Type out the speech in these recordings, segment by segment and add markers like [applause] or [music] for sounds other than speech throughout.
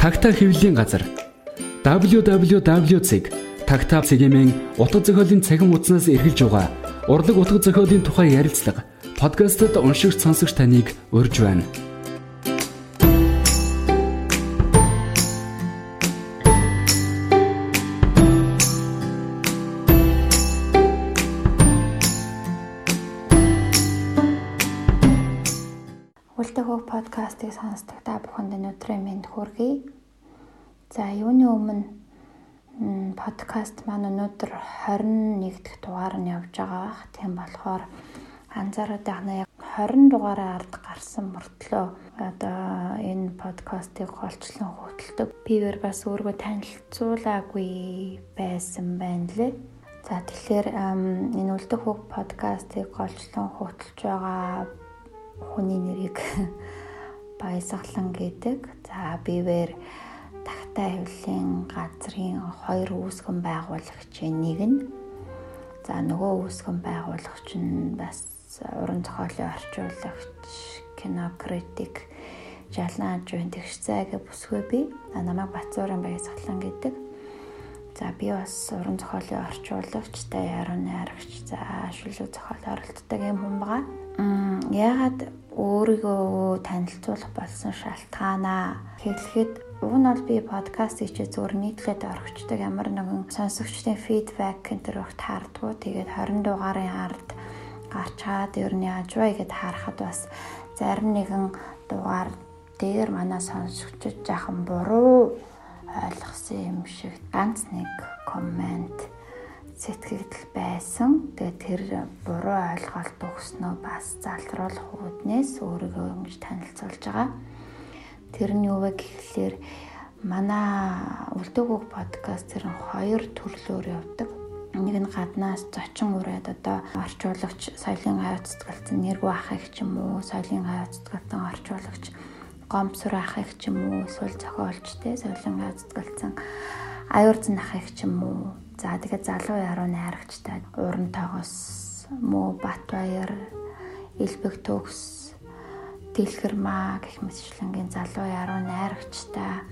Тагтаа хэвлэлийн газар www.tagtaa.cgmn утга зохиолын цахим хуудаснаас эргэлж байгаа урлаг утга зохиолын тухай ярилцлага подкастт уншигч сонсогч таныг урьж байна. Өнөөдөр 21 дахь дугаар нь явж байгаа. Тийм болохоор анзаараад байна яг 20 дугаараа ард гарсан мөртлөө одоо энэ подкастыг голчлон хөтэлдэг. Бигээр бас өөрийгөө танилцуулаагүй байсан байна лээ. За тэгэхээр энэ үлдэх хөг подкастыг голчлон хөтэлж байгаа хүний нэрийг [laughs] баясгалан гэдэг. За бивэр тагтаа хөвлийн газрын хоёр үүсгэн байгуулагчийн нэг нь. За нөгөө үүсгэн байгуулагч нь бас уран зохиолын орчуулагч, кино критик, жалан ажуун тэгш зайг бүсгүй би. Намайг Бацуурын баясгалан гэдэг. За би бас уран зохиолын орчуулагч, даяарын найрагч, за шүлэг зохиол оролцдог юм хүн байгаа. Мм ягаад өөрийгөө танилцуулах болсон шалтгаанаа хэлэхэд уг нь бол би подкаст хийчээ зөвөр нийтлээд орхичдаг ямар нэгэн сонсогчдын фидбек энэ рүү таардгүй тэгээд 20 дугаарын ард гарч чаад ер нь яаж вэ гэд харахад бас зарим нэгэн дугаар дээр манай сонсогчд жаахан буруу ойлгосон юм шиг ганц нэг коммент сэтгэгдэл байсан. Тэгээ тэр буруу ойлголт өгснөө бас залруулах үүднээс өөрийгөө ингэж танилцуулж байгаа. Тэр нь юу вэ гэхлээр манай үлдээгүүг подкаст тэр хоёр төрлөөр явдаг. Нэг нь гаднаас зочин ураад одоо орчуулагч соёлын цэцгэлцэн нэргүй ахыг ч юм уу, соёлын цэцгэлцэн орчуулагч гомсор ахыг ч юм уу, эсвэл зохиолч те соёлын цэцгэлцэн аюур зэн ахыг ч юм уу За тэгээд залуу яруу найрагчтай урантайгоос муу Батбаяр, Илбэг төгс, Дэлгэрмаа гэх мэтчлэнгийн залуу яруу найрагчтай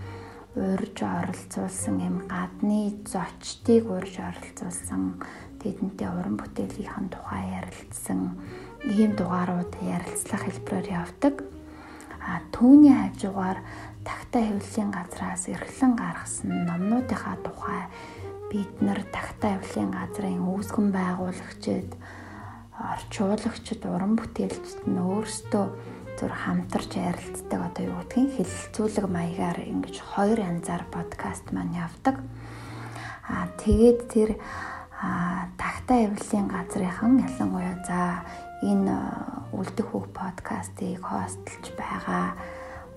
урьж оролцуулсан юм гадны зочдыг урьж оролцуулсан тэдэнтэй уран бүтээлийнхэн тухай ярилцсан ийм дугаарууд ярилцлах хэлбэрээр явдаг. А түүний хажуугаар тагтаа хэвлэлийн газраас эрхлэн гаргасан номнуудынхаа тухай бид нар тагтаа авлигын газрын үүсгэн байгуулагчид орчуулагчид уран бүтээлчд нь өөрсдөө зүр хамтарч ярилцдаг. Одоо юу гэдгийг хэлэлцүүлэг маягаар ингэж хоёр янзаар подкаст маань явдаг. Аа тэгээд тэр тагтаа авлигын газрынхан ялангуяа за энэ үлдэх хөв подкастыг хостлж байгаа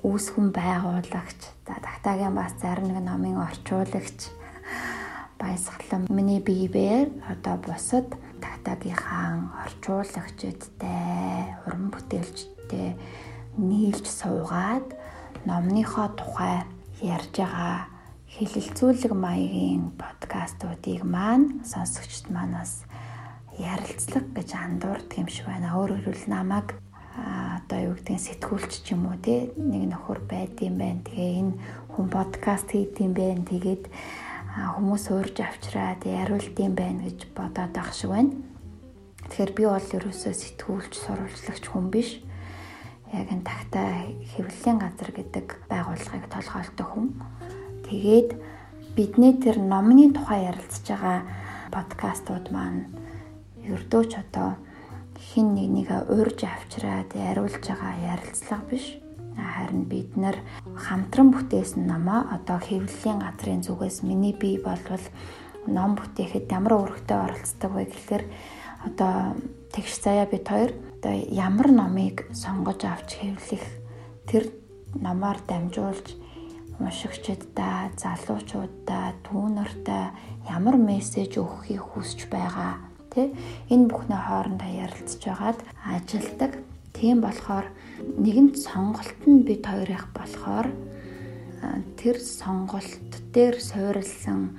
үүсгэн байгуулагч за тагтаагийн бас зарим нэг номын орчуулагч баясгалан. Миний биеэр одоо бусад тагтагийнхаа орчуулагчдтай уран бүтээлчтэй нийлж суугаад номныхоо тухай ярьж байгаа хэлэлцүүлэг маягийн подкастуудыг маань сонсогчд манаас ярилцлага гэж андуурдаг юм шиг байна. Өөрөөр хэлбэл намайг одоо юу гэдгийг сэтгүүлч ч юм уу те нэг нөхөр байдсан байх. Тэгээ энэ хүн подкаст хийдэм байх. Тэгээд хүмүүс уурж авчраад яриулдсан байна гэж бодоод байх шиг байна. Тэгэхээр би бол ерөөсөө сэтгүүлч, сурвалжлагч хүн биш. Яг энэ тагтаа хэвлэлийн газар гэдэг байгууллагыг толгойлдог хүн. Тэгээд бидний тэр номны тухай ярилцж байгаа подкастууд маань ердөөч одоо хин нэг нэгэ уурж авчраад яриулж байгаа ярилцлага биш харин бид нар хамтран бүтээсэн номоо одоо хэвлэлийн газрын зүгээс миний бие болвол ном бүтээхэд ямар үүрэгтэй оролцдог вэ гэхээр одоо тэгш заяа бид хоёр одоо ямар номыг сонгож авч хэвлэх тэр номоор дамжуулж уншигчдаа, залуучуудаа, түүнэртээ ямар мессеж өгөхийг хүсэж байгаа тий? Энэ бүхний хоорондоо ярилцж байгаад ажилдаг. Тийм болохоор нэгэнт сонголт нь бид хоёрын болохоор тэр сонголт дээр суурилсан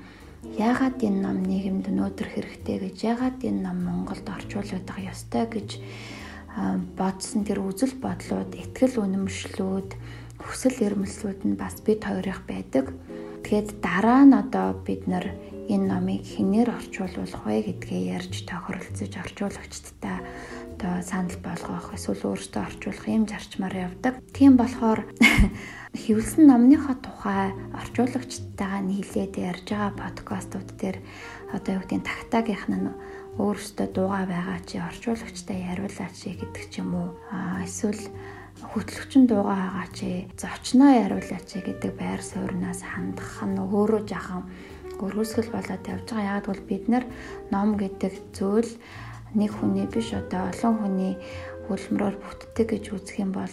яагаад энэ ном нийгэмд өнөөдөр хэрэгтэй гэж яагаад энэ ном Монголд орчуулдаг ёстой гэж бодсон тэр үзэл бодлууд, ихтгэл үнэмшлүүд, хүсэл эрмэлзлүүд нь бас бид хоёрын байдаг. Тэгэхэд дараа нь одоо бид нар энэ номыг хинээр орчуулах вэ гэдгээ ярьж тохиролцож орчуулагчдтай одоо санал болгох эсвэл өөртөө орчуулах юм зарчмаар явдаг. Тийм болохоор [laughs] хэвлсэн номныхоо тухай орчуулагчтайгаа нийлээд ярьж байгаа подкастууд дээр одоо юу гэдгийг тагтаагийнх нь өөрөөсөө дуугаа байгаа чи орчуулагчтай яриулаач гэдэг ч юм уу эсвэл хөтлөгчин дуугаа байгаа чи зочноо яриулаач гэдэг байр суурнаас хандах нь өөрөө жахан өргөсгөл болоод явж байгаа. Яг бол бид нар ном гэдэг зүйл нэг хүний биш одоо олон хүний хөлмрөөр бүтдэг гэж үзэх юм бол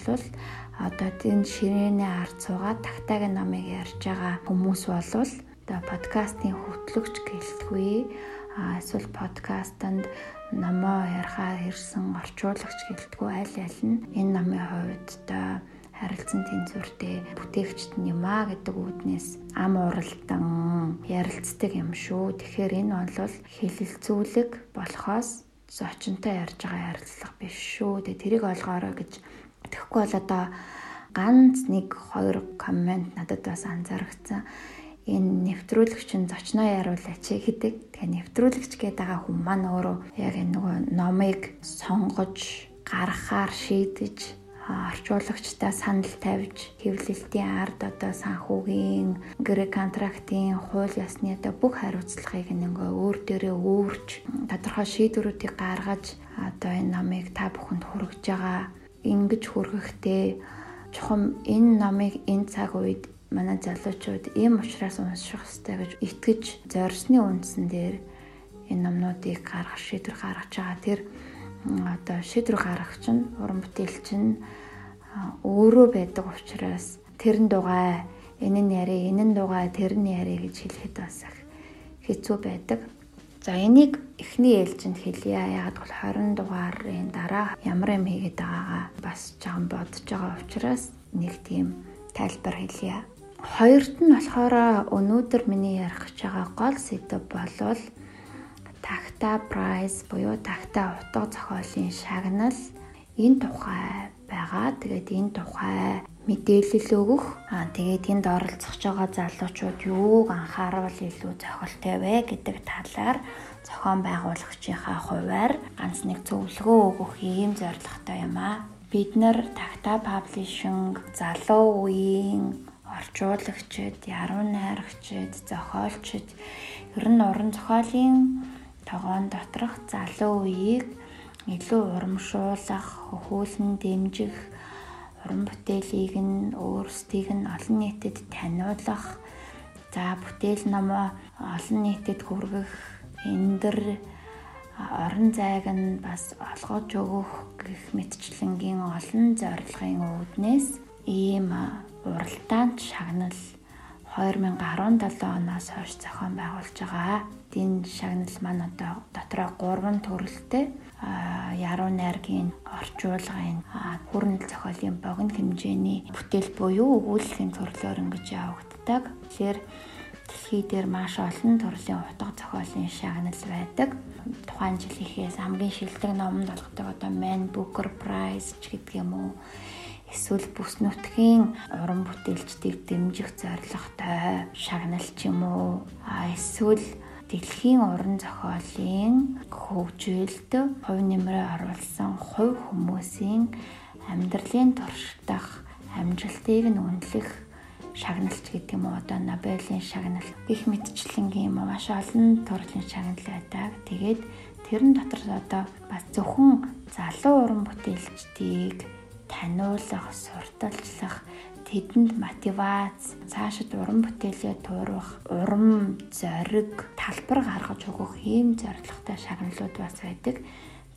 одоо энэ ширээний ард суугаад тагтаагийн номыг ярьж байгаа хүмүүс болвол одоо подкастын хөтлөгч гэлтгүй эсвэл подкастанд номоо ярихаар ирсэн орчуулагч гэлтгүй аль аль нь энэ номын хувьд одоо харилцан тэнцвэртэй бүтээгчт нь юм а гэдэг үүднээс ам уралдан ярилцдаг юм шүү. Тэгэхээр энэ бол хэлэлцүүлэг болохоос зочинтой ярьж байгаа ярилцлага биш шүү. Тэгээ тэрийг олгоорой гэж тэгэхгүй бол одоо ганц нэг хоёр коммент надад бас анзаарчихсан энэ нэвтрүүлэгч нь зочноо яруулаач гэдэг. Тэгээ нэвтрүүлэгч гэдэг байгаа хүн маань өөрөө яг энэ нөгөө номыг сонгож гаргахаар шийдэж орчуулагчтай санал тавьж хэвлэлтийн ард одоо санхүүгийн гэрээ контрактын хууль ёсны одоо бүх хариуцлагыг ингээ өөр дээрээ өөрч тодорхой шийдвэрүүдийг гаргаж одоо энэ номыг та бүхэнд хүргэж байгаа ингэж хүргэхдээ чухам энэ номыг энэ цаг үед манай залуучууд ийм учраас унших хэрэгтэй гэж итгэж зорьсны үндсэн дээр энэ номнуудыг гаргах шийдвэр гаргаж байгаа. Тэр одоо шийдвэр гаргах чинь уран бүтээл чинь өөрөө байдаг учраас тэрэн дугай энэ нь яри энэ нь дугай тэр нь яри гэж хэлэхэд бас хэцүү байдаг. За энийг эхний ээлжинд хэлье. Яг бол 20 дугаарын дараа ямар юм хийгээд байгаагаа бас жоохон бодож байгаа учраас нэг тийм тайлбар хэлье. Хоёрт нь болохоор өнөөдөр миний ярих гэж байгаа гол сэдв болвол тагта прайс буюу тагта утга зохиолын шагнал энэ тухай байгаа. Тэгээд энэ тухай мэдээлэл өгөх. Аа тэгээд энд оролцож байгаа залуучууд юуг анхаарал илүү зохилтой вэ гэдэг талаар зохион байгуулагчийнхаа хуваар ганц нэг зөвлөгөө өгөх ийм зорилготой юм аа. Бид нар Tacta Publishing залуу үеийн орчуулагчид, яруу найрагчид, зохиолчид. Ер нь уран зохиолын тогоон доторх залуу үеийг илүү урамшуулах, хөхүүлэн дэмжих, уран бүтээлийг нь өөрсдийг нь олон нийтэд таниулах, за бүтээл номоо олон нийтэд хүргэх, эндэр орон зайг нь бас олгож өгөх гэх мэтчлэнгийн олон зорилгын үүднээс ийм уралдаанд шагнал 2017 оноос хойш зохион байгуулж байгаа. Энэ шагнал маань одоо дотроо 3 төрөлтэй яруу найргийн орчуулгын хүрнэл зохиолын богино хэмжээний бүтээл буюу өгүүллийн төрлөөр ингэж явагддаг. Тэгэхээр дэлхий дээр маш олон төрлийн утга зохиолын шагнал байдаг. Тухайн жилийнхээс хамгийн шилдэг номонд болгодог одоо Man Booker Prize ч гэдэг юм уу эсвэл бүс нутгийн уран бүтээлчдийг дэмжих зорилготой шагнал ч юм уу? Эсвэл дэлхийн уран зохиолын хөгжилд хувь нэмрээ оруулсан хувь хүмүүсийн амьдралын туршдах амжилтыг нь үнэлэх шагналч гэдэг юм уу? Одоо Нобелийн шагнал гих мэтчлэнгийн юм. Маш олон төрлийн шагнал байдаг. Тэгээд тэрэн дотор одоо бас зөвхөн залуу уран бүтээлчдийг таниулах, сурталчлах, тэдэнд мотивац, цаашид уран бүтээлээ туурах, урам, зориг, талбар гаргаж өгөх ийм зорилготой шагналууд бас байдаг.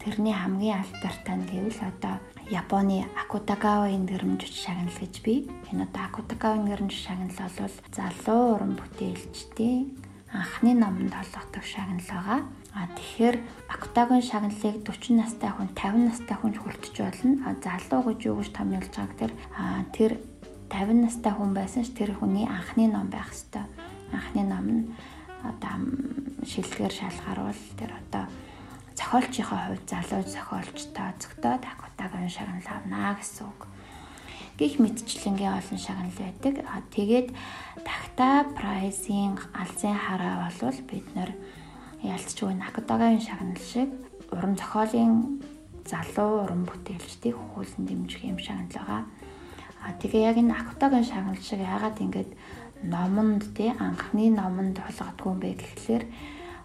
Тэрний хамгийн алдартай нь гэвэл одоо Японы Акутагавагийн нэрмжч шагнал гэж би. Энэ одоо Акутагавагийн нэрмжч шагнал бол залуу уран бүтээлчдийн анхны номонд холбогдох шагнал байгаа. А тэгэхээр Акутагийн шагналыг 40 настай хүн 50 настай хүн хүртэж болно. А залуу гэж юу гэж томьёолж байгаа гэхээр тэр 50 настай хүн байсан ч тэр хүний анхны ном байх хэвээр. Анхны ном нь одоо шилдгээр шалгаруул тэр одоо зохиолчийнхаа хувьд залуу зохиолч тооцогдоод Акутагийн шагнал авнаа гэсэн үг. гих мэдчлэнгийн олон шагнал байдаг. Тэгээд тагта прайсing алзын хараа болвол бид нэр ялцчгүй накатагийн шагнал шиг уран зохиолын залуу уран бүтээлчдийг хуулан дэмжих юм шагнал байгаа. А тэгээ яг энэ акутагийн шагнал шиг яагаад ингэж номонд тий анхны номонд болгодгүй юм бэ гэхлээр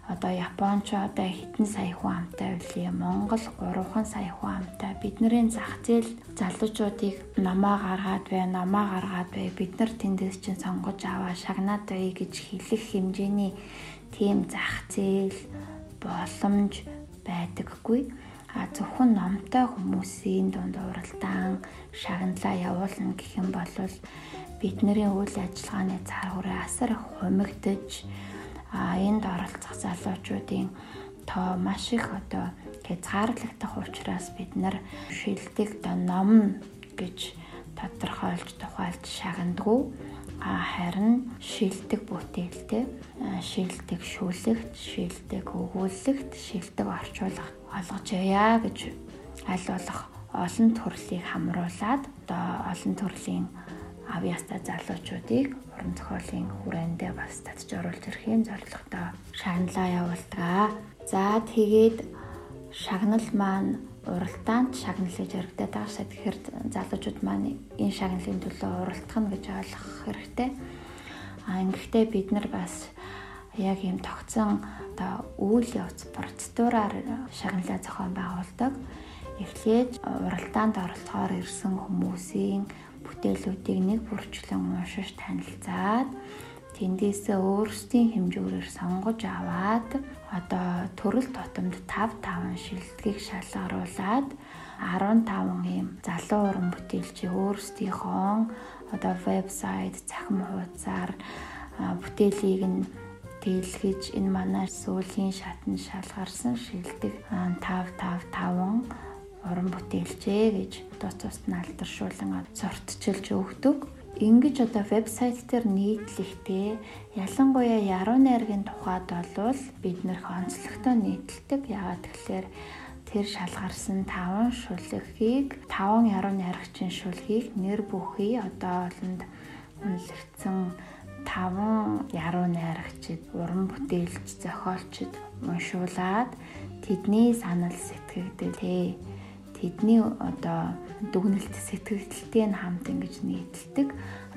одоо Японч одоо хэдэн сая хүн амтай үлээ Монгол 3хан сая хүн амтай. Бидний зах зээл залуучуудыг намаа гаргаад бай намаа гаргаад бай. Бид нар тэндээс чинь сонгож аваа шагнаад бай гэж хэлэх хэмжээний тийм зах зээл боломж байдаггүй. А зөвхөн номтой хүмүүсийн дунд уралдаан шагналаа явуулна гэх юм бол бидний үйл ажиллагааны хүрээ асар хумигдж а энд оролцох залуучуудын тоо маш их одоо хязгаарлагдах учраас бид нар шилдэг ном гэж тодорхойлж тухайлж шагнадгүй харин шилдэг бүтээлтэй шилдэг шүлэгт шилдэг өгүүлэгт шилдэг орчуулга олгож яа гэж аль болох олон төрлийг хамруулад одоо олон төрлийн авьяастай залуучуудыг уран зохиолын хүрээндээ бас татж оруулж ирэхийн зорилготой шагналаа явуулдаг. За тэгээд шагнал маань уралдаанд шагнал гэж яригдаад байгаа шээ. Тэгэхээр залуучууд маань энэ шагналын төлөө уралдах нь гэж ойлгох хэрэгтэй. А ингэхдээ бид нар бас яг юм тогтсон одоо үйл явц процедураар шагналаа зохион байгуулдаг. Эхлээд уралдаанд оролцохоор ирсэн хүмүүсийн бүтээлүүдийг нэг бүрчлэн уншиж танилцаад тэндээсээ өөрсдийн хэмжүүрээр сонгож аваад одоо төрөл тутамд 5 5 шилдгийг шалгаруулад 15 ийм залуу уран бүтээлчийн өөрсдийнхөө одоо вебсайт, цахим хуудасаар бүтээлийг нь дэлгэж энэ манай сүүлийн шатнд шалгарсан шилдэг 5 5 5 уран бүтээлчээ гэж тооцоос нь алдаршуулан зуртчилж өгдөг. Ингиж одоо вебсайт дээр нийтлэхдээ ялангуяа яруу найргийн тухайд болвол бид нэр онцлогтой нийтэлдэг. Яагаад тэгэхээр тэр шалгарсан 5 шүлгийг 5 яруу найрагчийн шүлгийг нэр бүхий одоо олонд үнэлэгдсэн 5 яруу найрагчид, уран бүтээлч, зохиолчид уншуулад тэдний санал сэтгэгдэлээ тэдний одоо дүгнэлт сэтгэлдэлтэй нь хамт ингэж нийтэлдэг.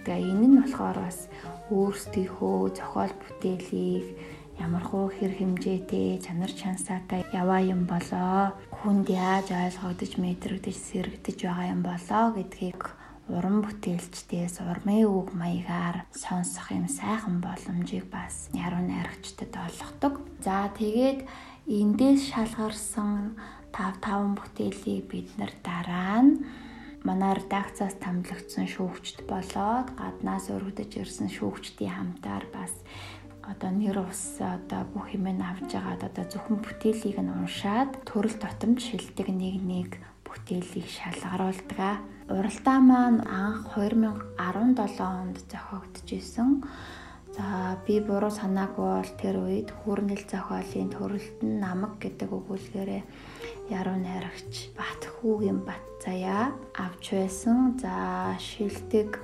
Тэгээ энэ нь болохоор бас өөрсдийнхөө зохиол бүтээлийг ямар хуу хэр хэмжээтэй чанар чансаатай яваа юм болоо хүнд яаж ойлгогдож мэдрэгдэж сэрэгдэж байгаа юм болоо гэдгийг уран бүтээлчдээс урмын үг маягаар сонсох юм сайхан боломжийг бас яруу найрагчдад олгодог. За тэгээд эндээс шалгарсан 5 5 бүтээлийг бид нар дараа нь манай редакцаас томилогдсон шүүгчд болоод гаднаас өргөдөж ирсэн шүүгчдийн хамтаар бас одоо нэр ус одоо бүх юм авж агаад одоо зөвхөн бүтээлийг нь уншаад төрөл тотомд шилдэг нэг нэг бүтээлийг шалгаруулдаг. Уралдаа маань анх 2017 онд зохиогдож исэн. За би буруу санаагүй бол тэр үед хүүрнэл зохиолын төрөлтөн намаг гэдэг өгүүлгээрээ яруу найрагч Батхүүгийн Бат заяа авч байсан. За шилдэг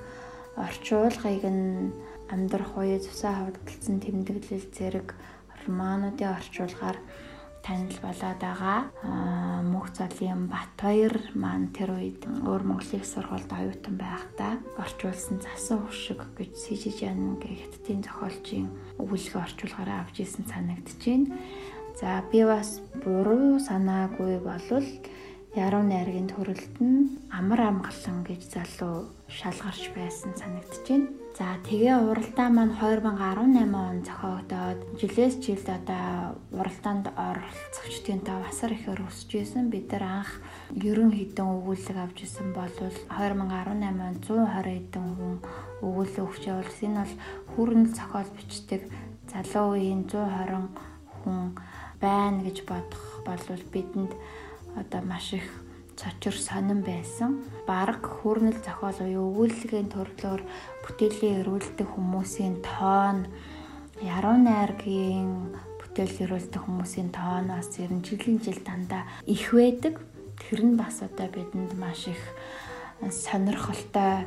орчуулгыг нь амьдрах үе цусаа хавдалцсан тэмдэглэл зэрэг романуудын орчуулгаар танил болоод байгаа. Аа мөнх цолын Батбаяр маань тэр үед өөр Монголын сургуульд оюутан байхдаа орчуулсан засан хөшиг гэж Сижижан гэх хятадын зохиолчийн өгүүлгээ орчуулгаараа авч исэн санагдчихээн. За би бас буруу санаагүй болвол яруу найргийн төрөлд нь амар амгалан гэж залуу шалгарч байсан санагдаж байна. За тэгээ уралдаа маань 2018 он зохиогдоод жилээс жилд одоо уралдаанд оролцогчдын тав асар ихээр өсөж исэн. Бид нар анх ерөн хідэн өгүүлэг авч исэн бол 2018 онд 120 хэдэн хүн өгүүлэг өгч явуулсан. Энэ бол хүрнэл зохиол бичдэг залуу үеийн 120 хүн байна гэж бодох болвол бидэнд одоо маш их цочор сонирн байсан. Бараг хүрнэл зохиол буюу өгүүллийн төрлөөр бүтээлийн эрүүлдэг хүмүүсийн тоон яруу найргийн бүтээл эрүүлдэг хүмүүсийн тооноос ер нь жилийн жил дандаа их байдаг. Тэр нь бас одоо бидэнд маш их сонирхолтой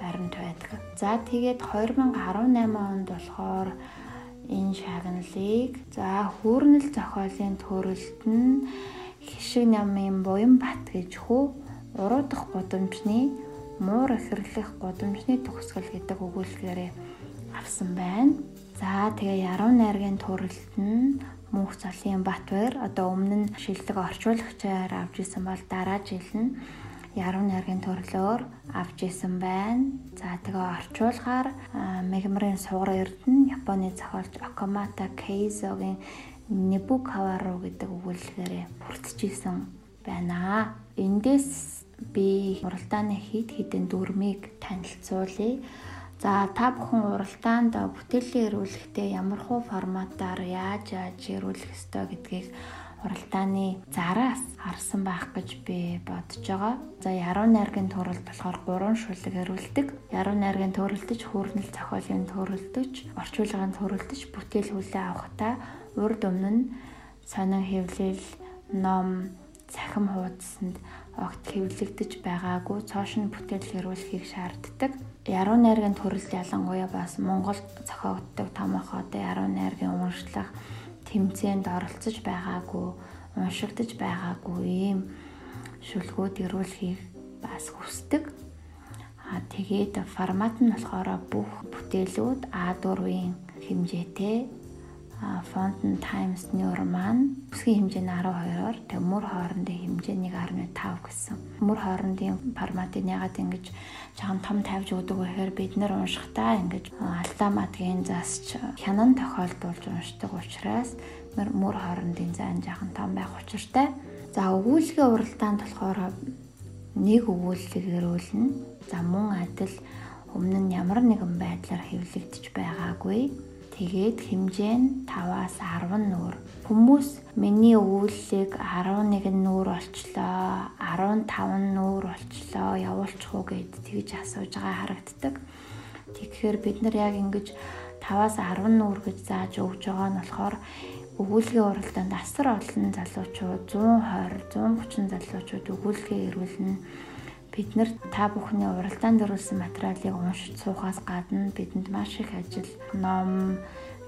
баримт байдаг. За тэгээд 2018 онд болохоор энэ шагналыг за хүүрнэл зохиолын төрөлд нь хишиг намын Буянбат гэж хүү уруу дахь гудамжны муур эхэрлэх гудамжны төгсгөл гэдэг өгүүлгээр авсан байна. За тэгээ яруу найргийн төрөлд нь мөнх цолын Батбаяр одоо өмнө нь шилдэг орчуулагчаар авч исэн бол дараа жил нь яруу найргийн төрлөөр авч исэн байна. За тэгээ орчуулгаар Мегмарын сугар эрдэнэ Японы зохиолч Окамата Кейзогийн Небукавару гэдэг өгүүлэлгээр бүрдчихсэн байна. Эндээс би уралдааны хид хідэн дүрмийг танилцуулъя. За та бүхэн уралдаанд бүтээлээ ирүүлэхдээ ямар хуу форматаар яаж яаж ирүүлэх ёстой гэдгийг уралдааны зараас харсан байх гэж би бодож байгаа. За яруу найргийн төрөлд болохоор гурван шүлэг ирүүлдэг. Яруу найргийн төрөлдөж, хүүрнэл зохиолын төрөлдөж, орчуулагын төрөлдөж бүтээл хүлээ авахдаа урд өмнө сонин хэвлэл, ном, цахим хуудсанд огт хэвлэгдэж байгаагүй цоошин бүтээл ирүүлэхийг шаарддаг яруу найргийн төрөлд ялангуяа бас Монголд зохиогддог томоохоотой яруу найргийн уншлах тэмцээнд оролцож байгаагүй, уншигдаж байгаагүй ийм шүлгүүд ирүүлэхийг бас хүсдэг. Аа тэгээд формат нь болохоор бүх бүтээлүүд А4-ийн хэмжээтэй фонт нь Times New Roman бүсгийн хэмжээ нь 12-оор тэг мөр хоорондын хэмжээ 1.5 гэсэн. Мөр хоорондын форматыг ягаад ингэж чахан том тавьж өгдөг гэхээр бид нэр уншихтаа ингэж алдаа мадгийн засч хянан тохиолдуулж уншдаг учраас мөр хоорондын зайн жахан том байх учиртай. За өгүүлгийн уралдаанд болохоор нэг өгүүлэлийг ирүүлнэ. За мөн адил өмнө нь ямар нэгэн байдлаар хэвлэгдэж байгаагүй Тэгээд хэмжээ нь 5-аас 10 нүүр. Хүмүүс миний өгүүллийг 11 нүүр болчлоо, 15 нүүр болчлоо, явуулчих уу гэд тэгж асууж байгаа харагддаг. Тэгэхээр бид нар яг ингэж 5-аас 10 нүүр гэж зааж өгж байгаа нь болохоор өгүүлгийн уралдаанд асар олон залуучууд 120 130 залуучууд өгүүлгээ ирүүлнэ Бид нэр та бүхний уралдаанд өрүүлсэн материалыг уншиж суухаас гадна бидэнд маш их ажил, ном,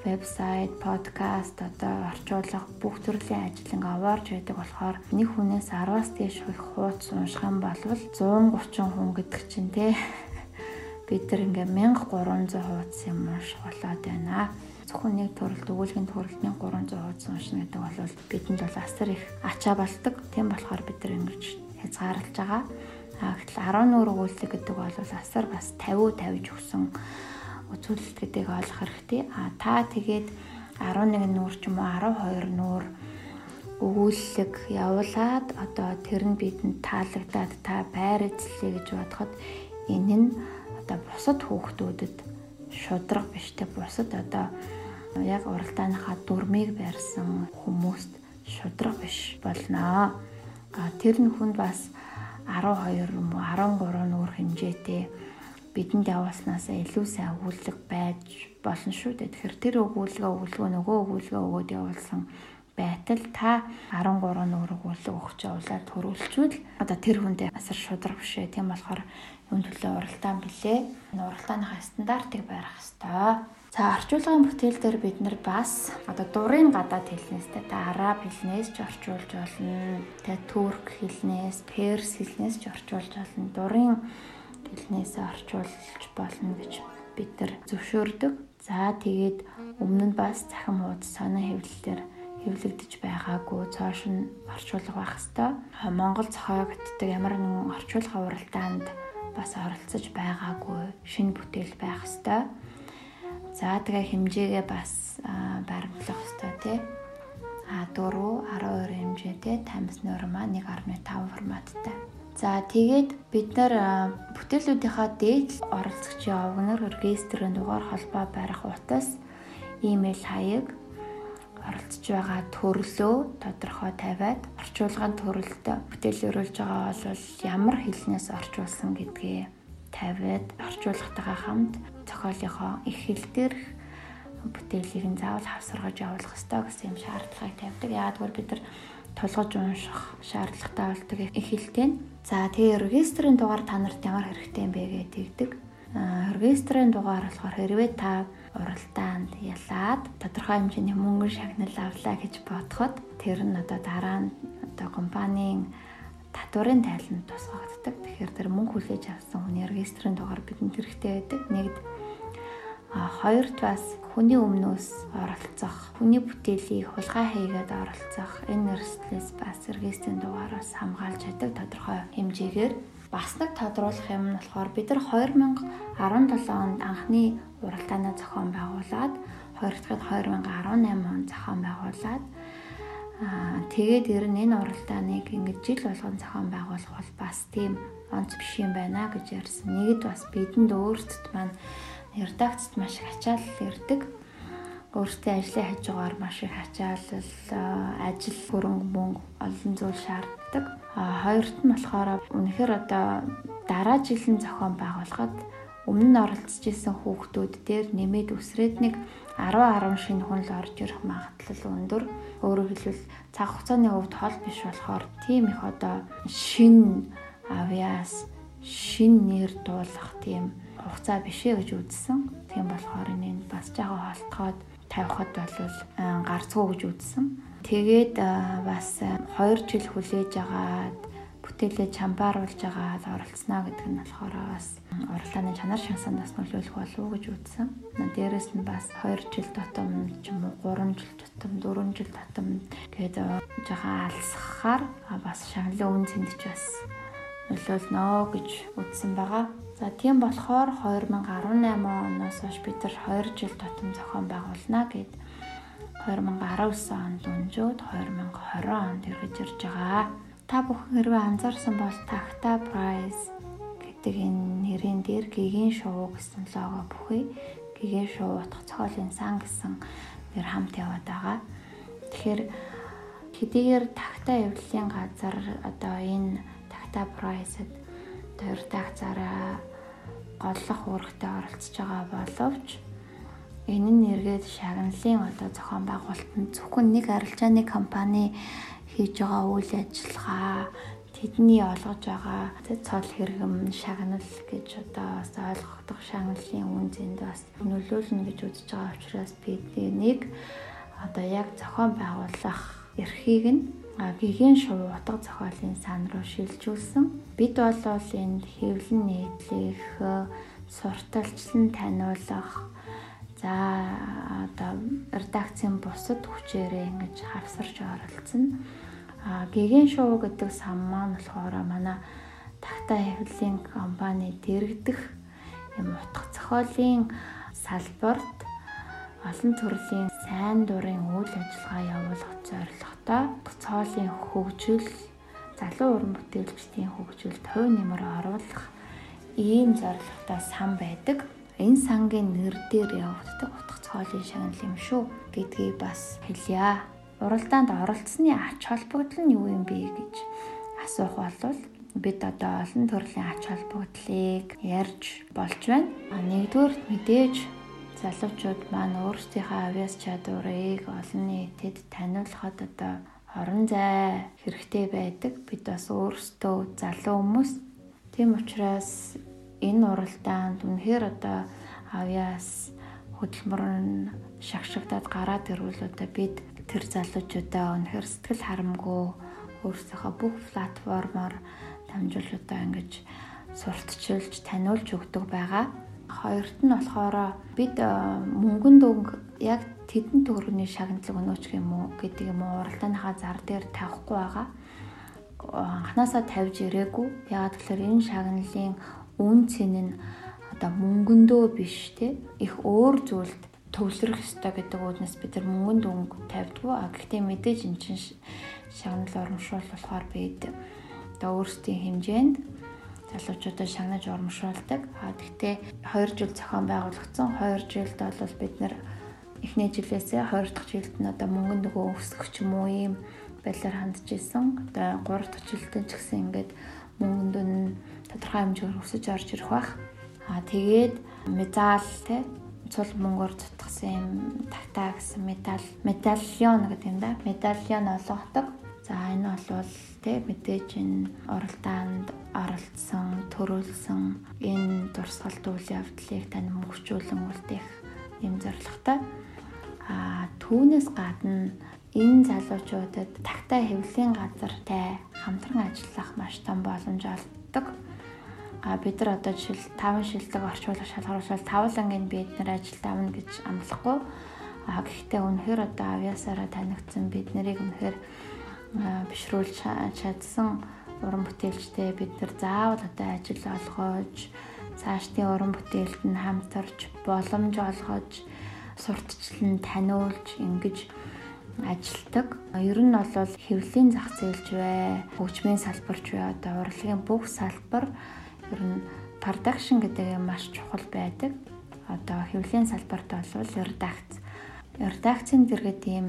вебсайт, подкаст, одоо орчуулга бүх төрлийн ажил ингээ овоорч байдаг болохоор нэг хүнээс 10-аас дээш их хуудас унших юм бол 130 хүн гэдэг чинь те [laughs] бид нар ингээ 1300 хуудас юм болоод байна зөвхөн нэг төрөлд өгүүлгийн төрөлд 1300 хуудас уншина гэдэг бол бидэнд бол асар их ачаа болдог. Тийм болохоор бид нар ингэж хязгаарлаж байгаа. А гэтэл 14 өгүүлэлт гэдэг бол асар бас 50 тавьж өгсөн үзүүлэлт гэдгийг ойлгох хэрэгтэй. А та тэгээд 11 нүүр ч юм уу 12 нүүр өгүүлэлэг явуулаад одоо тэр нь бидэнд таалагдаад та байр эзлэе гэж бодоход энэ нь одоо бусад хүүхдүүдэд шудраг биш те бусад одоо яг уралдааныхаа дүрмийг барьсан хүмүүст шудраг биш болно. А тэр нь хүнд бас 12 юм уу 13 нүүр хэмжээтэй бидэнд явуулснаас илүү сайн өгүүлэг байж болно шүү дээ. Тэгэхээр тэр өгүүлгээ өгүүлгөө нөгөө өгүүлгээ өгөөд явуулсан байтал та 13 нүүр өгүүлэг өгч явуулаад төрүүлчүүл одоо тэр хүндээ асар шудраг бишээ. Тийм болохоор юм төлөө уралдаан билээ. Уралдааныхаа стандартыг барих хэрэгтэй. За орчуулгын бүтээл дээр бид нар бас одоо дурын гадаад хэлнээстэй та араб хэлнээс ч орчуулж болно. Тэ турк хэлнээс, перс хэлнээс ч орчуулж болно. Дурын хэлнээсээ орчуулж болно гэж бид нар зөвшөөрдөг. За тэгээд өмнө нь бас цахим хуудас сонин хэвлэлээр хэвлэгдэж байгаагүй цааш нь орчуулга байх хэвээр. Монгол зохиогддог ямар нэгэн орчуулга уралдаанд бас оролцож байгаагүй шинэ бүтээл байх хэвээр За тэгээ хэмжээгээ бас баримтлах хэрэгтэй тий. А 4 12 хэмжээтэй Times New Roman 1.5 форматтай. За тэгээд бид нар бүтээлүүдийнхаа дээд оролцогчийн овгнор регистрийн дугаар холбоо барих утас имэйл хаяг оролцож байгаа төрлөө тодорхой тавиад орчуулгын төрөлд бүтээл өрүүлж байгаа бол ямар хэлнээс орчуулсан гэдгээ тавиад орчуулгатайгаа хамт зохиолынхоо их хэл дээрх бүтээлийг нь заавал хавсаргаж явуулах хэрэгтэй гэсэн юм шаардлагыг тавьдаг. Яагадвар бид нар тулгаж унших шаардлагатай болдог эхэлтэй. За тэгээ регистрийн дугаар та нарт ямар хэрэгтэй юм бэ гэдэг. Регистрийн дугаар болохоор хэрвээ та уралдаанд ялаад тодорхой хэмжээний мөнгө шагнал авлаа гэж бодоход тэр нь одоо дараа нь одоо компанийн татварын тайланд тусгагддаг. Тэгэхээр тэр мөнгө хүлээж авсан хүний регистрийн дугаар бидэнд хэрэгтэй байдаг. Нэгд а хоёрт бас хүний өмнөөс оролцох, хүний бүтээлийг хулгай хийгээд оролцох энэ эрсдлээс бас регистрийн дугаараас хамгаалж чаддаг тодорхой хэмжээгээр бас нэг тодруулах юм нь болохоор бид нар 2017 онд анхны уралдаанаа зохион байгуулад хоёр дахь нь 2018 онд зохион байгуулад Аа тэгээд ер нь энэ уралдааныг ингэж жил болгон зохион байгуулах бол бас тийм онц биш юм байна гэж ярьсан. Нэгд бас бидэнд өөрсдөд маань редакцт маш их ачаал ирдэг. Өөртөө ажлын хажуугаар маш их ачаалал, ажил хөрөнгө мөнгө олон зүйл шаарддаг. А хоёрт нь болохоор үнэхээр одоо дараа жилийн зохион байгуулахад өмнө нь оролцож исэн хүүхдүүд дээр нэмээд үсрээд нэг 10 10 шинэ хүн л орж ирэх магадлал өндөр. Өөрөөр хэлбэл цаг хугацааны хувьд хол биш болохоор тийм их одоо шин авиас шин нэр дуулах тийм хугацаа бишээ гэж үзсэн. Тийм болохоор энэ бас жаахан холтгоод тавихад бол гарцгүй гэж үзсэн. Тэгээд бас 2 жил хүлээж агаад бүтээлээ чамбааруулж байгаа оролцсноо гэдэг нь болохоор бас уралдааны чанар шансандаас нөлөөлөх болов уу гэж үзсэн. Дээрээс нь бас 2 жил тутам ч юм уу 3 жил тутам 4 жил тутам гэдэг жоохон алсахаар бас шагналын үн цэнд ч бас нөлөөлнө гэж үзсэн байгаа. За тийм болохоор 2018 оноос хойш бид нар 2 жил тутам зохион байгуулна гэд 2019 онд өнжөөд 2020 онд эргэж ирж байгаа. Та бүхэн хэрвээ анзаарсан бол Tacta Prize гэдэг энэ нэрийн дээр гигийн шоу гэсэн лого бүхий гигийн шоу утга цохиолын сан гэсэн нэр хамт яваад байгаа. Тэгэхээр хэдийгээр Tacta эвлэлийн газар одоо энэ Tacta Prize-д төр тагцаараа голлох үүрэгтэй оролцож байгаа боловч энэ нь эргээд шагналын одоо зохион байгуулалтанд зөвхөн нэг арилжааны компани хийж байгаа үйл ажиллагаа тэдний олгож байгаа цол хэрэгэм шагнал гэж одоо бас ойлгохдох шагналын үн зэнд бас нөлөөлнө гэж үзэж байгаа учраас бид нэг одоо яг зохион байгуулах эрхийг нь гигийн шувуу утга зохиолын сан руу шилжүүлсэн. Бид бол энд хэвлэн нийтлэх, сурталчлан таниулах за одоо редакцийн бусад хүчээрээ ингэж хавсарч оролцсон. А гэгийн шоу гэдэг сан маань болохоор манай Такта хэвлэлийн компани дэрэгдэх юм утга зохиолын салбарт олон төрлийн сайн дурын үйл ажиллагаа явуулах зорилготой цоолын хөгжил залуу уран бүтээлчдийн хөгжилд хувь нэмэр оруулах ийм зорилготой сан байдаг. Энэ сангийн нэр дээр явагддаг утга цоолын шагнал юм шүү гэдгийг бас хэлье уралдаанд оролцсны ач холбогдол нь юу юм бэ гэж асуух бол бид одоо олон төрлийн ач холбогдлыг ярьж болж байна. Нэгдүгээр мэдээж залуучууд маань өөрсдийнхөө авиас чадварыг олон нийтэд таниулахад одоо орон зай хэрэгтэй байдаг. Бид бас өөрсдөө залуу хүмүүс. Тийм учраас энэ уралдаанд үнэхээр одоо авиас хөдөлмөр нь шагшигдаад гараад ирвэл одоо бид тэр залуучуудаа өнөхөр сэтгэл харамгүй өөрсдийнхөө бүх платформоор дамжуулуудаа ингэж сурталчилж таниулж өгдөг байгаа. Хоёрт нь болохоор бид э, мөнгөн дүнг яг тэдэн төгрөгийн шагналыг өнөөч юм уу гэдэг юм уу уралдааныхаа зар дээр тавихгүй байгаа. Анханасаа тавьж ирээгүй. Яагаад гэвэл энэ шагналын үн цэн нь одоо мөнгөндөө биш те их өөр зүйлд төвлөрөх ёстой гэдэг үүднээс бид нар мөнгөнд өнгө тавьдгүй. А гэхдээ мэдээж эн чинь шагнал урамшуул болохоор бид одоо өөрсдийн хэмжээнд залуучуудаа шагнаж урамшуулдаг. А гэхдээ 2 жил зохион байгуулагдсан. 2 жилд бол бид нар эхний жилээсээ 2 дахь жилд нь одоо мөнгөнд нөгөө өсгөх ч юм уу ийм байдлаар хандж исэн. Одоо 3 дахь жилд ч гэсэн ингээд мөнгөнд нь тодорхой хэмжээгээр өсөж орж ирэх бах. А тэгээд медаль те цул мөнгөөр цутгсан юм тагтаа гэсэн медаль медальон гэдэг юм да. Медальон олгодог. За бол тэ мэдээж энэ оролдоонд оролцсон, төрүүлсэн энэ дурсгалт үйл явдлыг тань мөнгөчүүлэн үлдээх юм зорилготой. А түүнээс гадна энэ залуучуудад тагтаа хэвлэлийн газартай хамтран ажиллах маш том боломж олддог. А бид нар одоо жишээл 5 шилдэг орчуулах шалгаруулбал 5 ангийн бид нар ажилд авна гэж амлахгүй. А гэхдээ үнэхээр одоо авьяасаараа танигдсан бид нарыг үнэхээр бишрүүлж чадсан уран бүтээлчтэй бид нар заавал одоо ажил олгож цаашдын уран бүтээлд нь хамтарч боломж олгож сурталчлан таниулж ингэж ажилдаг. Ер нь бол хэвлэлийн зах зээлч бай, хөгжмийн салбарч бай, одоо урлагийн бүх салбар ер нь продакшн гэдэг юм маш чухал байдаг. Одоо хэвлэлийн салбарт бол редакц редакцийн дэргэд ийм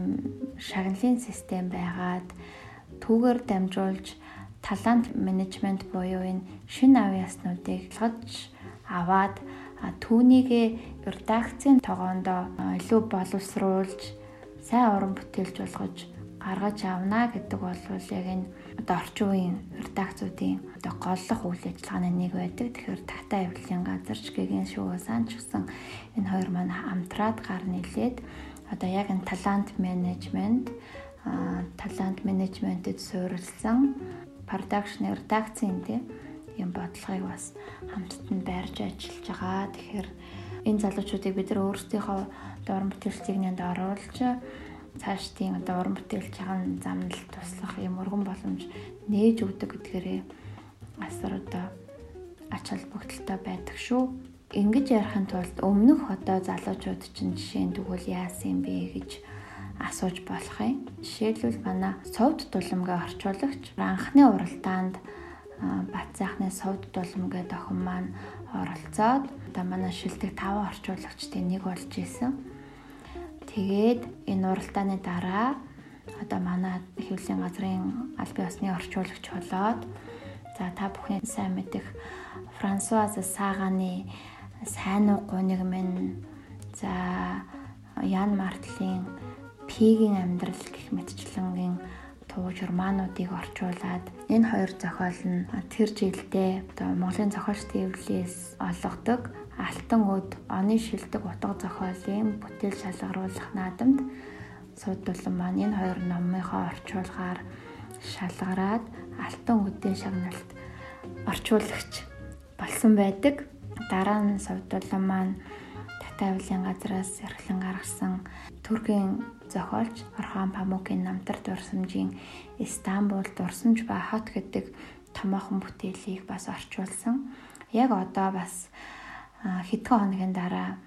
шагналын систем байгаад түүгээр дамжуулж талант менежмент буюу энэ шин авьяаснуудыг илгаж аваад түүнийг редакцийн тогоондоо илүү боловсруулж сайн уран бүтээлч болгож гаргаж авна гэдэг бол яг энэ одоо орчин үеийн редакцуудын одоо голлох үйл ажиллагааны нэг байдаг. Тэгэхээр Тата авилын газарч гэгийн шүүгөөсөн ч гэсэн энэ хоёр маань хамтраад гар нийлээд одоо яг энэ талант менежмент талант менежментэд суурилсан продакшн редакцийн тийм юм бодлогыг бас хамтд нь байрж ажиллаж байгаа. Тэгэхээр энэ залуучуудыг бид нар өөрсдийнхөө уран бүтээлчдийг нэнд оруулж цаашдын одоо уран бүтээлч хаан замнал туслах юм өргөн боломж нээж өгдөг гэдгээрээ асар одоо ач холбогдолтой байдаг шүү ингэж ярихын тулд өмнөх одоо залуучууд чинь жишээ нь тэгвэл яасан бэ гэж асууж болох юм. Жишээлбэл манай совд дулымгээ орчуулагч анхны уралдаанд Бат сайхны совд дулымгээ охин маань оролцоод одоо манай шилдэг 5 орчуулагчдын нэг болж исэн. Тэгээд энэ уралдааны дараа одоо манай хэвлэлийн газрын аль бие усны орчуулагч болоод за та бүхэн сайн мэдэх Франсуаз Саганы сайн уу гуниг минь за Ян Мартлийн Пигийн амьдрал гэх мэтчлэнгийн туу журмануудыг орчуулад энэ хоёр зохиол нь тэр жилдээ одоо Монголын зохиолчдын эвлэлээс олгодог Алтан өд оны шилдэг утга зохиолын бүтээл шалгаруулах наадамд суудлан маань энэ хоёр номынхоо орчуулгаар шалгараад Алтан өдийн шагналт орчуулагч болсон байдаг дараа нь сувдулан маань Татай авилын газраас эрхлэн гаргасан Туркийн зохиолч Орхон Памукийн намтар дурсамжийн Истанбул дурсамж ба хот гэдэг томоохон бүтээлийг бас орчуулсан. Яг одоо бас хэдхэн хоногийн дараа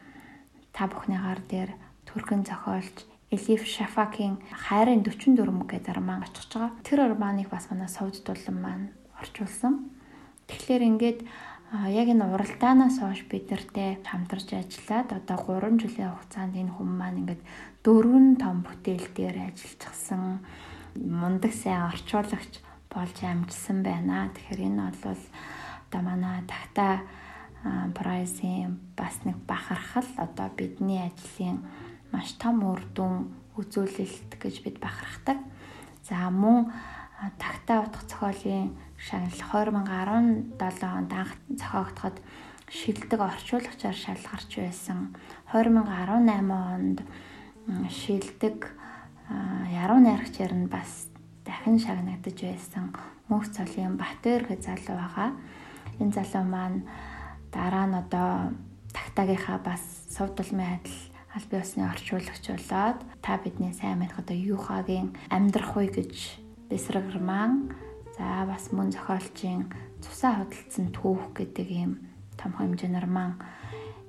та бүхний гар дээр Туркийн зохиолч Элиф Шафакийн хайрын 44 гэдэг роман очих байгаа. Тэр романыг бас манай совд дулан маань орчуулсан. Тэгэхээр ингээд яг энэ уралдаанаас хойш бид нартэй хамтарч ажиллаад одоо 3 жилийн хугацаанд энэ хүмүүс маань ингээд дөрвөн том бүтээл дээр ажиллажсэн мундаг сайн орчуулагч болж амжсан байна. Тэгэхээр энэ бол одоо манай тагта прайсын бас нэг бахархал одоо бидний ажлын маш том үр дүн үзүүлэлт гэж бид бахархдаг. За мөн тагта утга зохиолын шагнал 2017 онд анх зохиогдоход шилдэг орчуулагчаар шалгарч байсан. 2018 онд шилдэг яруу найрагчаар нь бас дахин шагнагдаж байсан. Мөнх цолын Батөр гэх залуу байгаа. Энэ залуу маань дараа нь одоо тагтаагийнхаа бас сувдалмын адил аль бие усны орчуулагч болоод та бидний сайн мэдэх одоо юухагийн амьдрах үе гэж бэсрэг роман за бас мөн зохиолчийн цусаа хөдөлсөн түүх гэдэг ийм том хэмжээний роман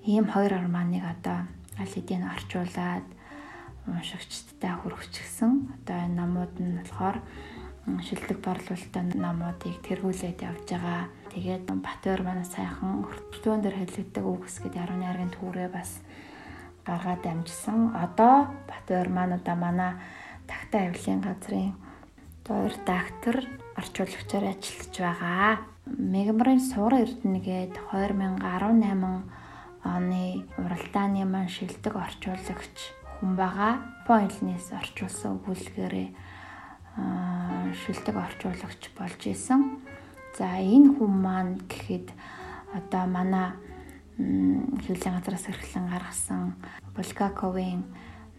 ийм хоёр романыг одоо аль хэдийн орчуулад уншигчдтай хүргэчихсэн. Одоо энэ номууд нь болохоор шилдэг борлуулалтын номуудыг тэргүүлээд явж байгаа. Тэгээд Батөр манай сайхан өртөлтөөн дээр хэлэгдэг үгс гэдэг 10 найргийн түүрээ бас гаргаад амжсан. Одоо Батөр маань одоо манай тагтаа авилын газрын одоо редактор орчуулагчаар ажиллаж байгаа. Мегмарын суурын эрдэнэгээд 2018 оны уралдааны маань шилдэг орчуулагч хүн байгаа. Поинтлнес орчуулсан өгүүлгээрээ шилдэг орчуулагч болж исэн. За энэ хүн маань гэхэд одоо манай хөвлийн газраас эрхлэн гаргасан Булгаковын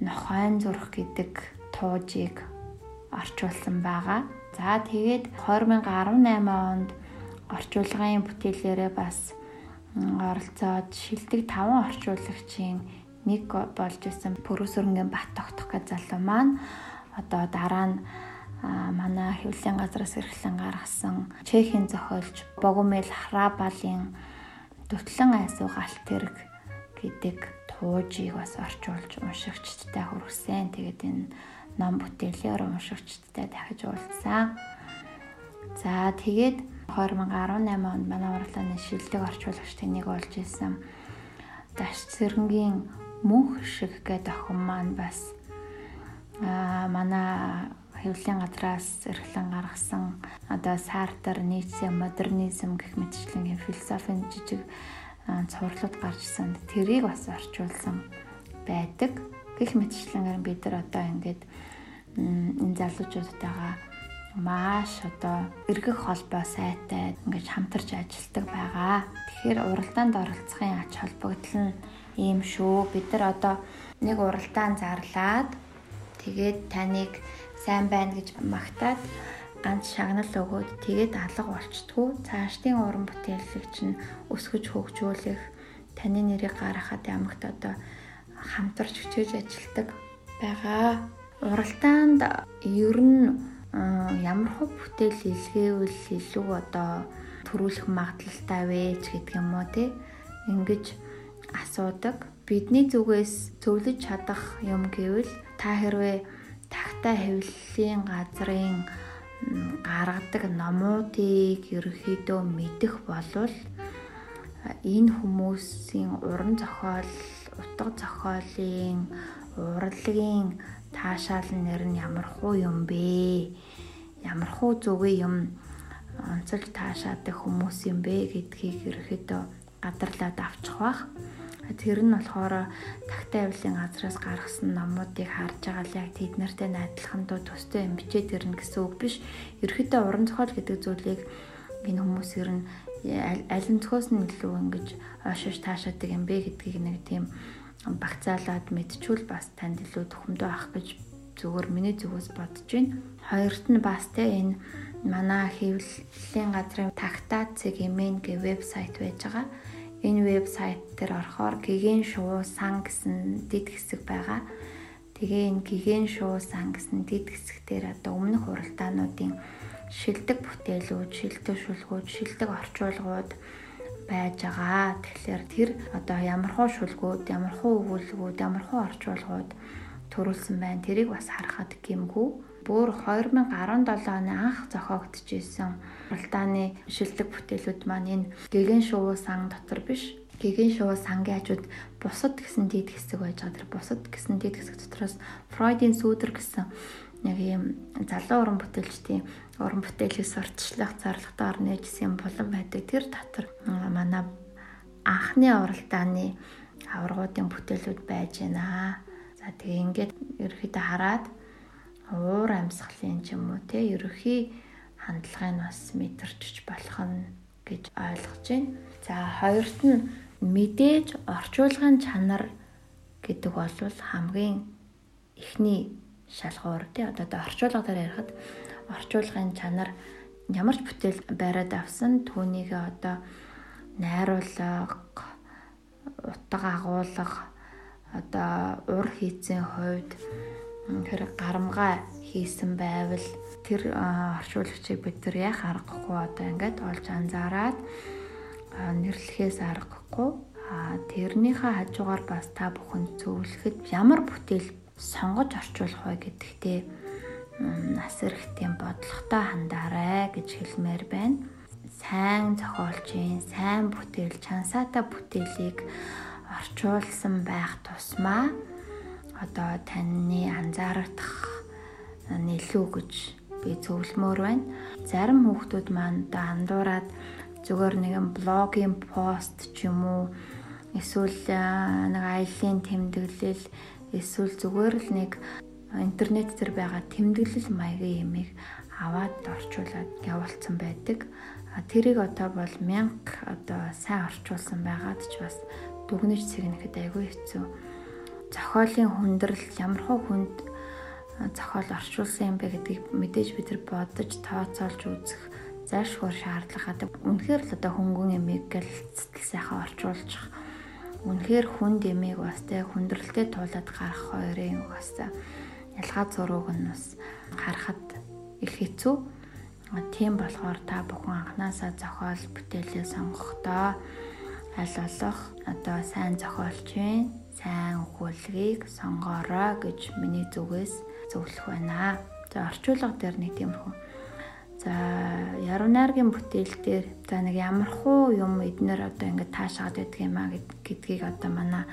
нохойн зүрх гэдэг туужийг орчуулсан байгаа. За тэгээд 2018 онд орчуулгын бүтээлээрээ бас оролцоод шилдэг 5 орчуулагчийн нэг болж исэн Пүрүсөрнгийн бат тогтох гэж залуу маань одоо дараа нь манай хөвлийн газраас эрхлэн гаргасан Чехийн зохиолч Богомел Храбалын Дутлан айсуу галт тэрэг гэдэг туужийг бас орчуулж уншигчдтай хүргэсэн. Тэгээд энэ ном бүтээлээр уншигчдтай дахиж уулзсан. За тэгээд 2018 онд манай урлагийн шилдэг орчуулагчдын нэг болж исэн. Даш цэрэнгийн мөнх шиг гэдэг охин маань бас аа манай хэвлэлийн газраас эрхлэн гаргасан одоо Сартер, Ницше, модернизм гэх мэтчлэнгийн философийн жижиг цувралууд гарчсан. Тэрийг бас орчуулсан байдаг. Гэх мэтчлэнгээр бид нар одоо ингээд энэ залуучуудтайгаа маш одоо эргэх холбоо сайтай ингэж хамтарч ажилладаг байгаа. Тэгэхээр уралдаанд оролцохын ач холбогдол нь ийм шүү. Бид нар одоо нэг уралдаан зарлаад тэгээд таныг сайн байна гэж магтаад ганц шагнал өгөөд тэгээд алга болчтгүй. Цаашдын уран бүтээлийг чинь өсгөж хөгжүүлэх таны нэрийг гаргахад ямагт одоо хамтарч хүчээж ажилладаг байгаа. Уралдаанд ер нь ямар хөө бүтээл илгээвэл илүү одоо төрүүлэх магадлалтай вэ гэдэг юм уу те? Ингэж асуудаг. Бидний зүгээс зөвлөж чадах юм гэвэл та хэрвээ тагтаа хэвлэлийн газрын гаргадаг номуудыг ерөөхдөө мэдэх болвол энэ хүмүүсийн уран зохиол, утга зохиолын, урлагийн таашаал нэр нь ямар хуу юм бэ? Ямар хуу зүгэй юм онцолж таашаадаг хүмүүс юм бэ гэдгийг ерөөхдөө гадарлаад авчих бах. Тэр нь болохоор тагтаа авлын газраас гаргасан номуудыг харж байгаа л яг тэд нартай найдлахын тулд төстэй юм бичээд ирнэ гэсэн үг биш. Ерөөхдөө уран зохиол гэдэг зүйлийг энэ хүмүүс ер нь аль нь зохиос нь илүү ингэж ойшоош таашаадаг юм бэ гэдгийг нэг тийм багцаалаад мэдчихвэл бас танд илүү төхөмдөө авах гэж зүгээр миний зүгээс бодож байна. Хоёрт нь бас те энэ манай хэвлэлийн газрын тагтаа цэгмэн гэ вебсайт байж байгаа. Энэ вебсайт дээр орохоор гигэн шуу сан гэсэн дид хэсэг байгаа. Тэгээ энэ гигэн шуу сан гэсэн дид хэсэг дээр одоо өмнөх уралдаануудын шилдэг бүтээлүүд, шилдэг шүлгүүд, шилдэг орчуулгууд байж байгаа. Тэгэхээр тэр одоо ямархуу шүлгүүд, ямархуу өгүүлбэрүүд, ямархуу орчуулгууд төрүүлсэн байна. Тэрийг бас харахад гимгүү. Бүр 2017 оны анх зохиогдчихсэн уралдааны шилдэг бүтээлүүд маань энэ гэгэн шувуу сан дотор биш. Гэгэн шувуу сангийн хажууд бусад гэсэн дид хэсэг байж байгаа. Тэр бусад гэсэн дид хэсэг дотроос Фройдын сүүдэр гэсэн яг ийм залуу уран бүтээлчдийн уран бүтээлийг сурталчлах зорилготой орно гэжсэн булан байдаг. Тэр дотор манай анхны уралдааны аваргуудын бүтээлүүд байж байна. За тэгээ ингээд ерөөхдөө хараад уур амьсгалын ч юм уу те ерөөхий хандлагыг бас мэдэрчж болох нь гэж ойлгож байна. За хоёрт нь мэдээж орчуулгын чанар гэдэг бол хамгийн эхний шалгуур тий одоо орчуулгаар ярихад орчуулгын чанар ямар ч бүтээл байраад авсан түүнийг одоо найруулга утга агуулга одоо ур хийцэн хувьд тэр гарамга хийсэн байвал тэр орчуулагчийг бид нар яах аргагүй одоо ингээд олж анзаараад нэрлэхээс аргагүй тэрнийхээ хажуугаар бас та бүхэн зөвлөхөд ямар бүтээл сонгож орчуулах вэ гэдэгтээ нас эрэхтийн бодлоготой хандаарай гэж хэлмээр байна. Сайн зохиолчийн сайн бүтээл, чансаатай бүтээлийг орчуулсан байх тусмаа одоо таны анзаарах нэлүү гэж би зөвлөмөр байна. Зарим хүүхдүүд маань одоо андуураад зүгээр нэгэн блогийн пост ч юм уу эсвэл нэг аяллийн тэмдэглэл эсвэл зүгээр л нэг интернет дээр байгаа тэмдэглэл маягийн ямиг аваад орчуулад явуулсан байдаг. Тэрийг одоо бол мянга одоо сайн орчуулсан байгаад ч бас дүгнэж цэгнэхэд айгүй хэцүү. Зохиолын хүндрэл ямар хөө хүнд зохиол орчуулсан юм бэ гэдгийг мэдээж бид нар бодож тооцоолж үзэх зайлшгүй шаардлагатай. Үнэхээр л одоо хөнгөн эмийг гэл сэтгэл сайхан орчуулж үнэхээр хүнд эмийг бас тэ хүндрэлтэй туулаад гарах хоёрын бас ялгаа зурууг нь бас харахад их хэцүү. Тийм болохоор та бүхэн анханасаа зохиол бүтээлээ сонгохдоо аль болох одоо сайн зохиолч вэ? Сайн өгүүлгийг сонгоорой гэж миний зүгээс зөвлөх байна. За орчуулга дээр нэг тиймэрхүү. За яруу найргийн бүтээл дээр за нэг ямархуу юм эднэр одоо ингээд таашаад байдаг юм а гэдгийг одоо манай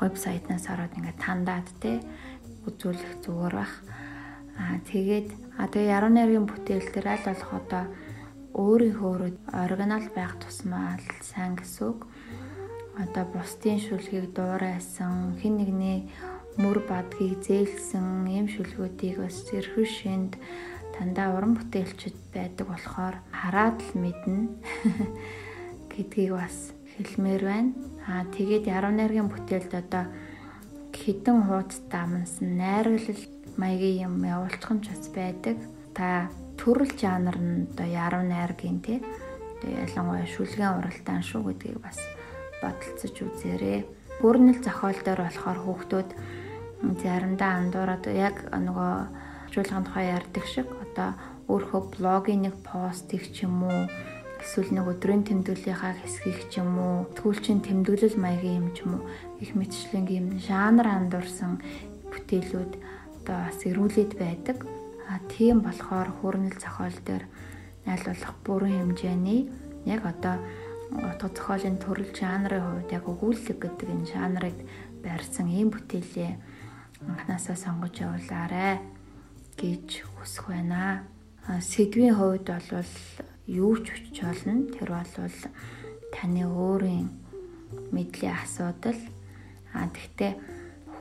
вебсайтнаас ороод ингээд тандаад те үзүүлэх зүгээр бах. Аа тэгээд а тэгээ яруу найргийн бүтээл дээр аль болох одоо өөрийнхөө оригинал байх тусмаа сайн гэсэн үг одоо бусдын шүлгийг дуурайсан хэн нэгний мөр бадгийг зээлсэн ийм шүлгүүдийг бас зэрхүү шинд дандаа уран бүтээлчд байдаг болохоор хараад л мэднэ [laughs] гэдгийг бас хэлмээр байна. Аа тэгээд яруу найргийн бүтээлд одоо хідэн хуудас дамнсан найруулал маягийн юм явуулчих юм ч бас байдаг. Та төрөл жанр нь одоо яруу найргийн тий. Тэгээ ялангуяа шүлгэн уралдаан шүү гэдгийг бас бодолцож үзээрэй. Бүрнэл зохиол дээр болохоор хүүхдүүд заримдаа андуураад яг нөгөө хөгжүүлгын тухай ярьдаг шиг одоо өөрийнхөө блогийн нэг постыг ч юм уу эсвэл нэг өдрийн тэмдэглэлийнхаа хэсгийг ч юм уу тгүүлчин тэмдэглэл маягийн юм ч юм уу их мэтчлэн юм жанр андуурсан бүтээлүүд одоо бас эрүүлээд байдаг. А тийм болохоор хөрнөл зохиол дээр аль болох бүрэн хэмжээний яг одоо утга зохиолын төрөл жанрын хувьд яг өгүүлэг гэдэг энэ жанрыг барьсан ийм бүтээлээ анханасаа сонгож явуулаарэ гэж хүсэх байна. Сэдвийн хувьд бол юу ч хүч болно. Тэр бол таны өөрийн мэдлийн асуудал. А тэгтээ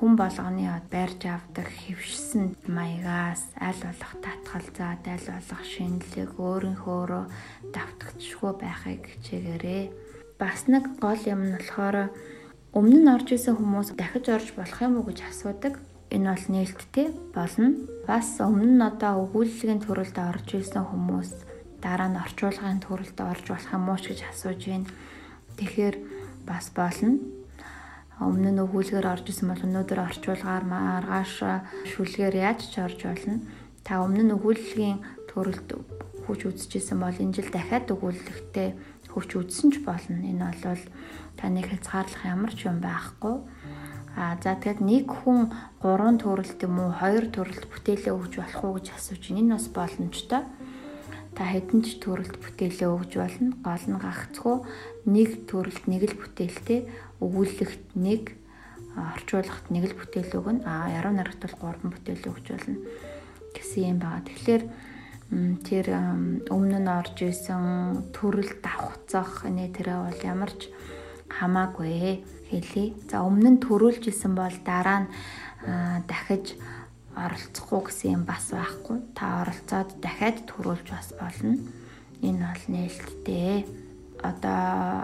хүн болгоны байрж авдаг хөвшсөн маягаас аль болох татгалзаад аль болох шинэлэг өөрийнхөөрөө давтагдчихгүй байхыг хичээгээрэй. Бас нэг гол юм нь болохоор өмнө нь орж исэн хүмүүс дахиж орж болох юм уу гэж асуудаг. Энэ бол нээлттэй болно. Бас өмнө нь одоо өгүүллийн төрөлд орж исэн хүмүүс дараа нь орчуулгын төрөлд орж болох юм уу гэж асууж байна. Тэгэхээр бас болно өмнө нь өгүүлгээр орж исэн бол өнөөдөр орчуулгаар маргааш шүлгээр яаж ч орж болно. Та өмнө нь өгүүллийн төрөлд хүч үзэжсэн бол энэ жил дахиад өгүүлэлттэй хүч үзсэн ч болно. Энэ бол таны хязгаарлах ямар ч юм байхгүй. А за тэгэд нэг хүн 3 төрөлт юм уу 2 төрөлт бүтээлээ өгж болох уу гэж асууж байна. Энэ бас боломжтой. Та хэдэн ч төрөлт бүтээлээ өгж болно. Гол нь гагцхүү нэг төрөлт нэг л бүтээлтэй өгүүлэгт нэг орчуулгад нэг л бүтээл өгнө. А яруу найрагт бол 3 бүтээл өгч болно гэсэн юм байна. Тэгэхээр тэр өмнө нь орж исэн төрөл давхцах нэ тэрэ бол ямар ч хамаагүй хэлий. За өмнө нь төрүүлж исэн бол дараа нь дахиж оролцохгүй гэсэн юм бас байхгүй. Та оролцоод дахиад төрүүлж бас болно. Энэ бол нээлттэй. Одоо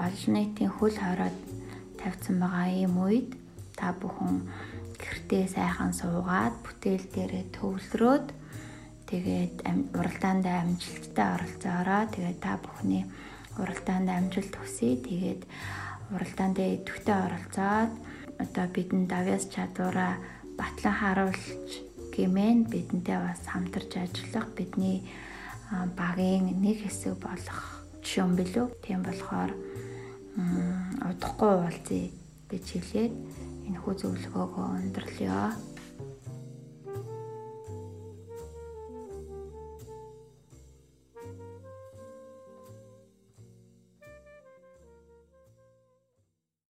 олон нийтийн хөл хороод тавьсан байгаа ийм үед та бүхэн гэртээ сайхан суугаад бүтээл дээрээ төвлөрөөд тэгээд уралдаанд амжилттай оролцоороо тэгээд та бүхний уралдаанд амжилт хүсье тэгээд уралдаанд идэвхтэй оролцоод одоо бидэнд давяас чадвараа батлан харуулж гэмээн бидэнтэй бас хамтарч ажиллах бидний багийн нэг хэсэг болох юм билүү. Тийм болохоор удахгүй уулзъя гэж хэлээд энэ хүү зөвлөгөөгөө өндөрлөё.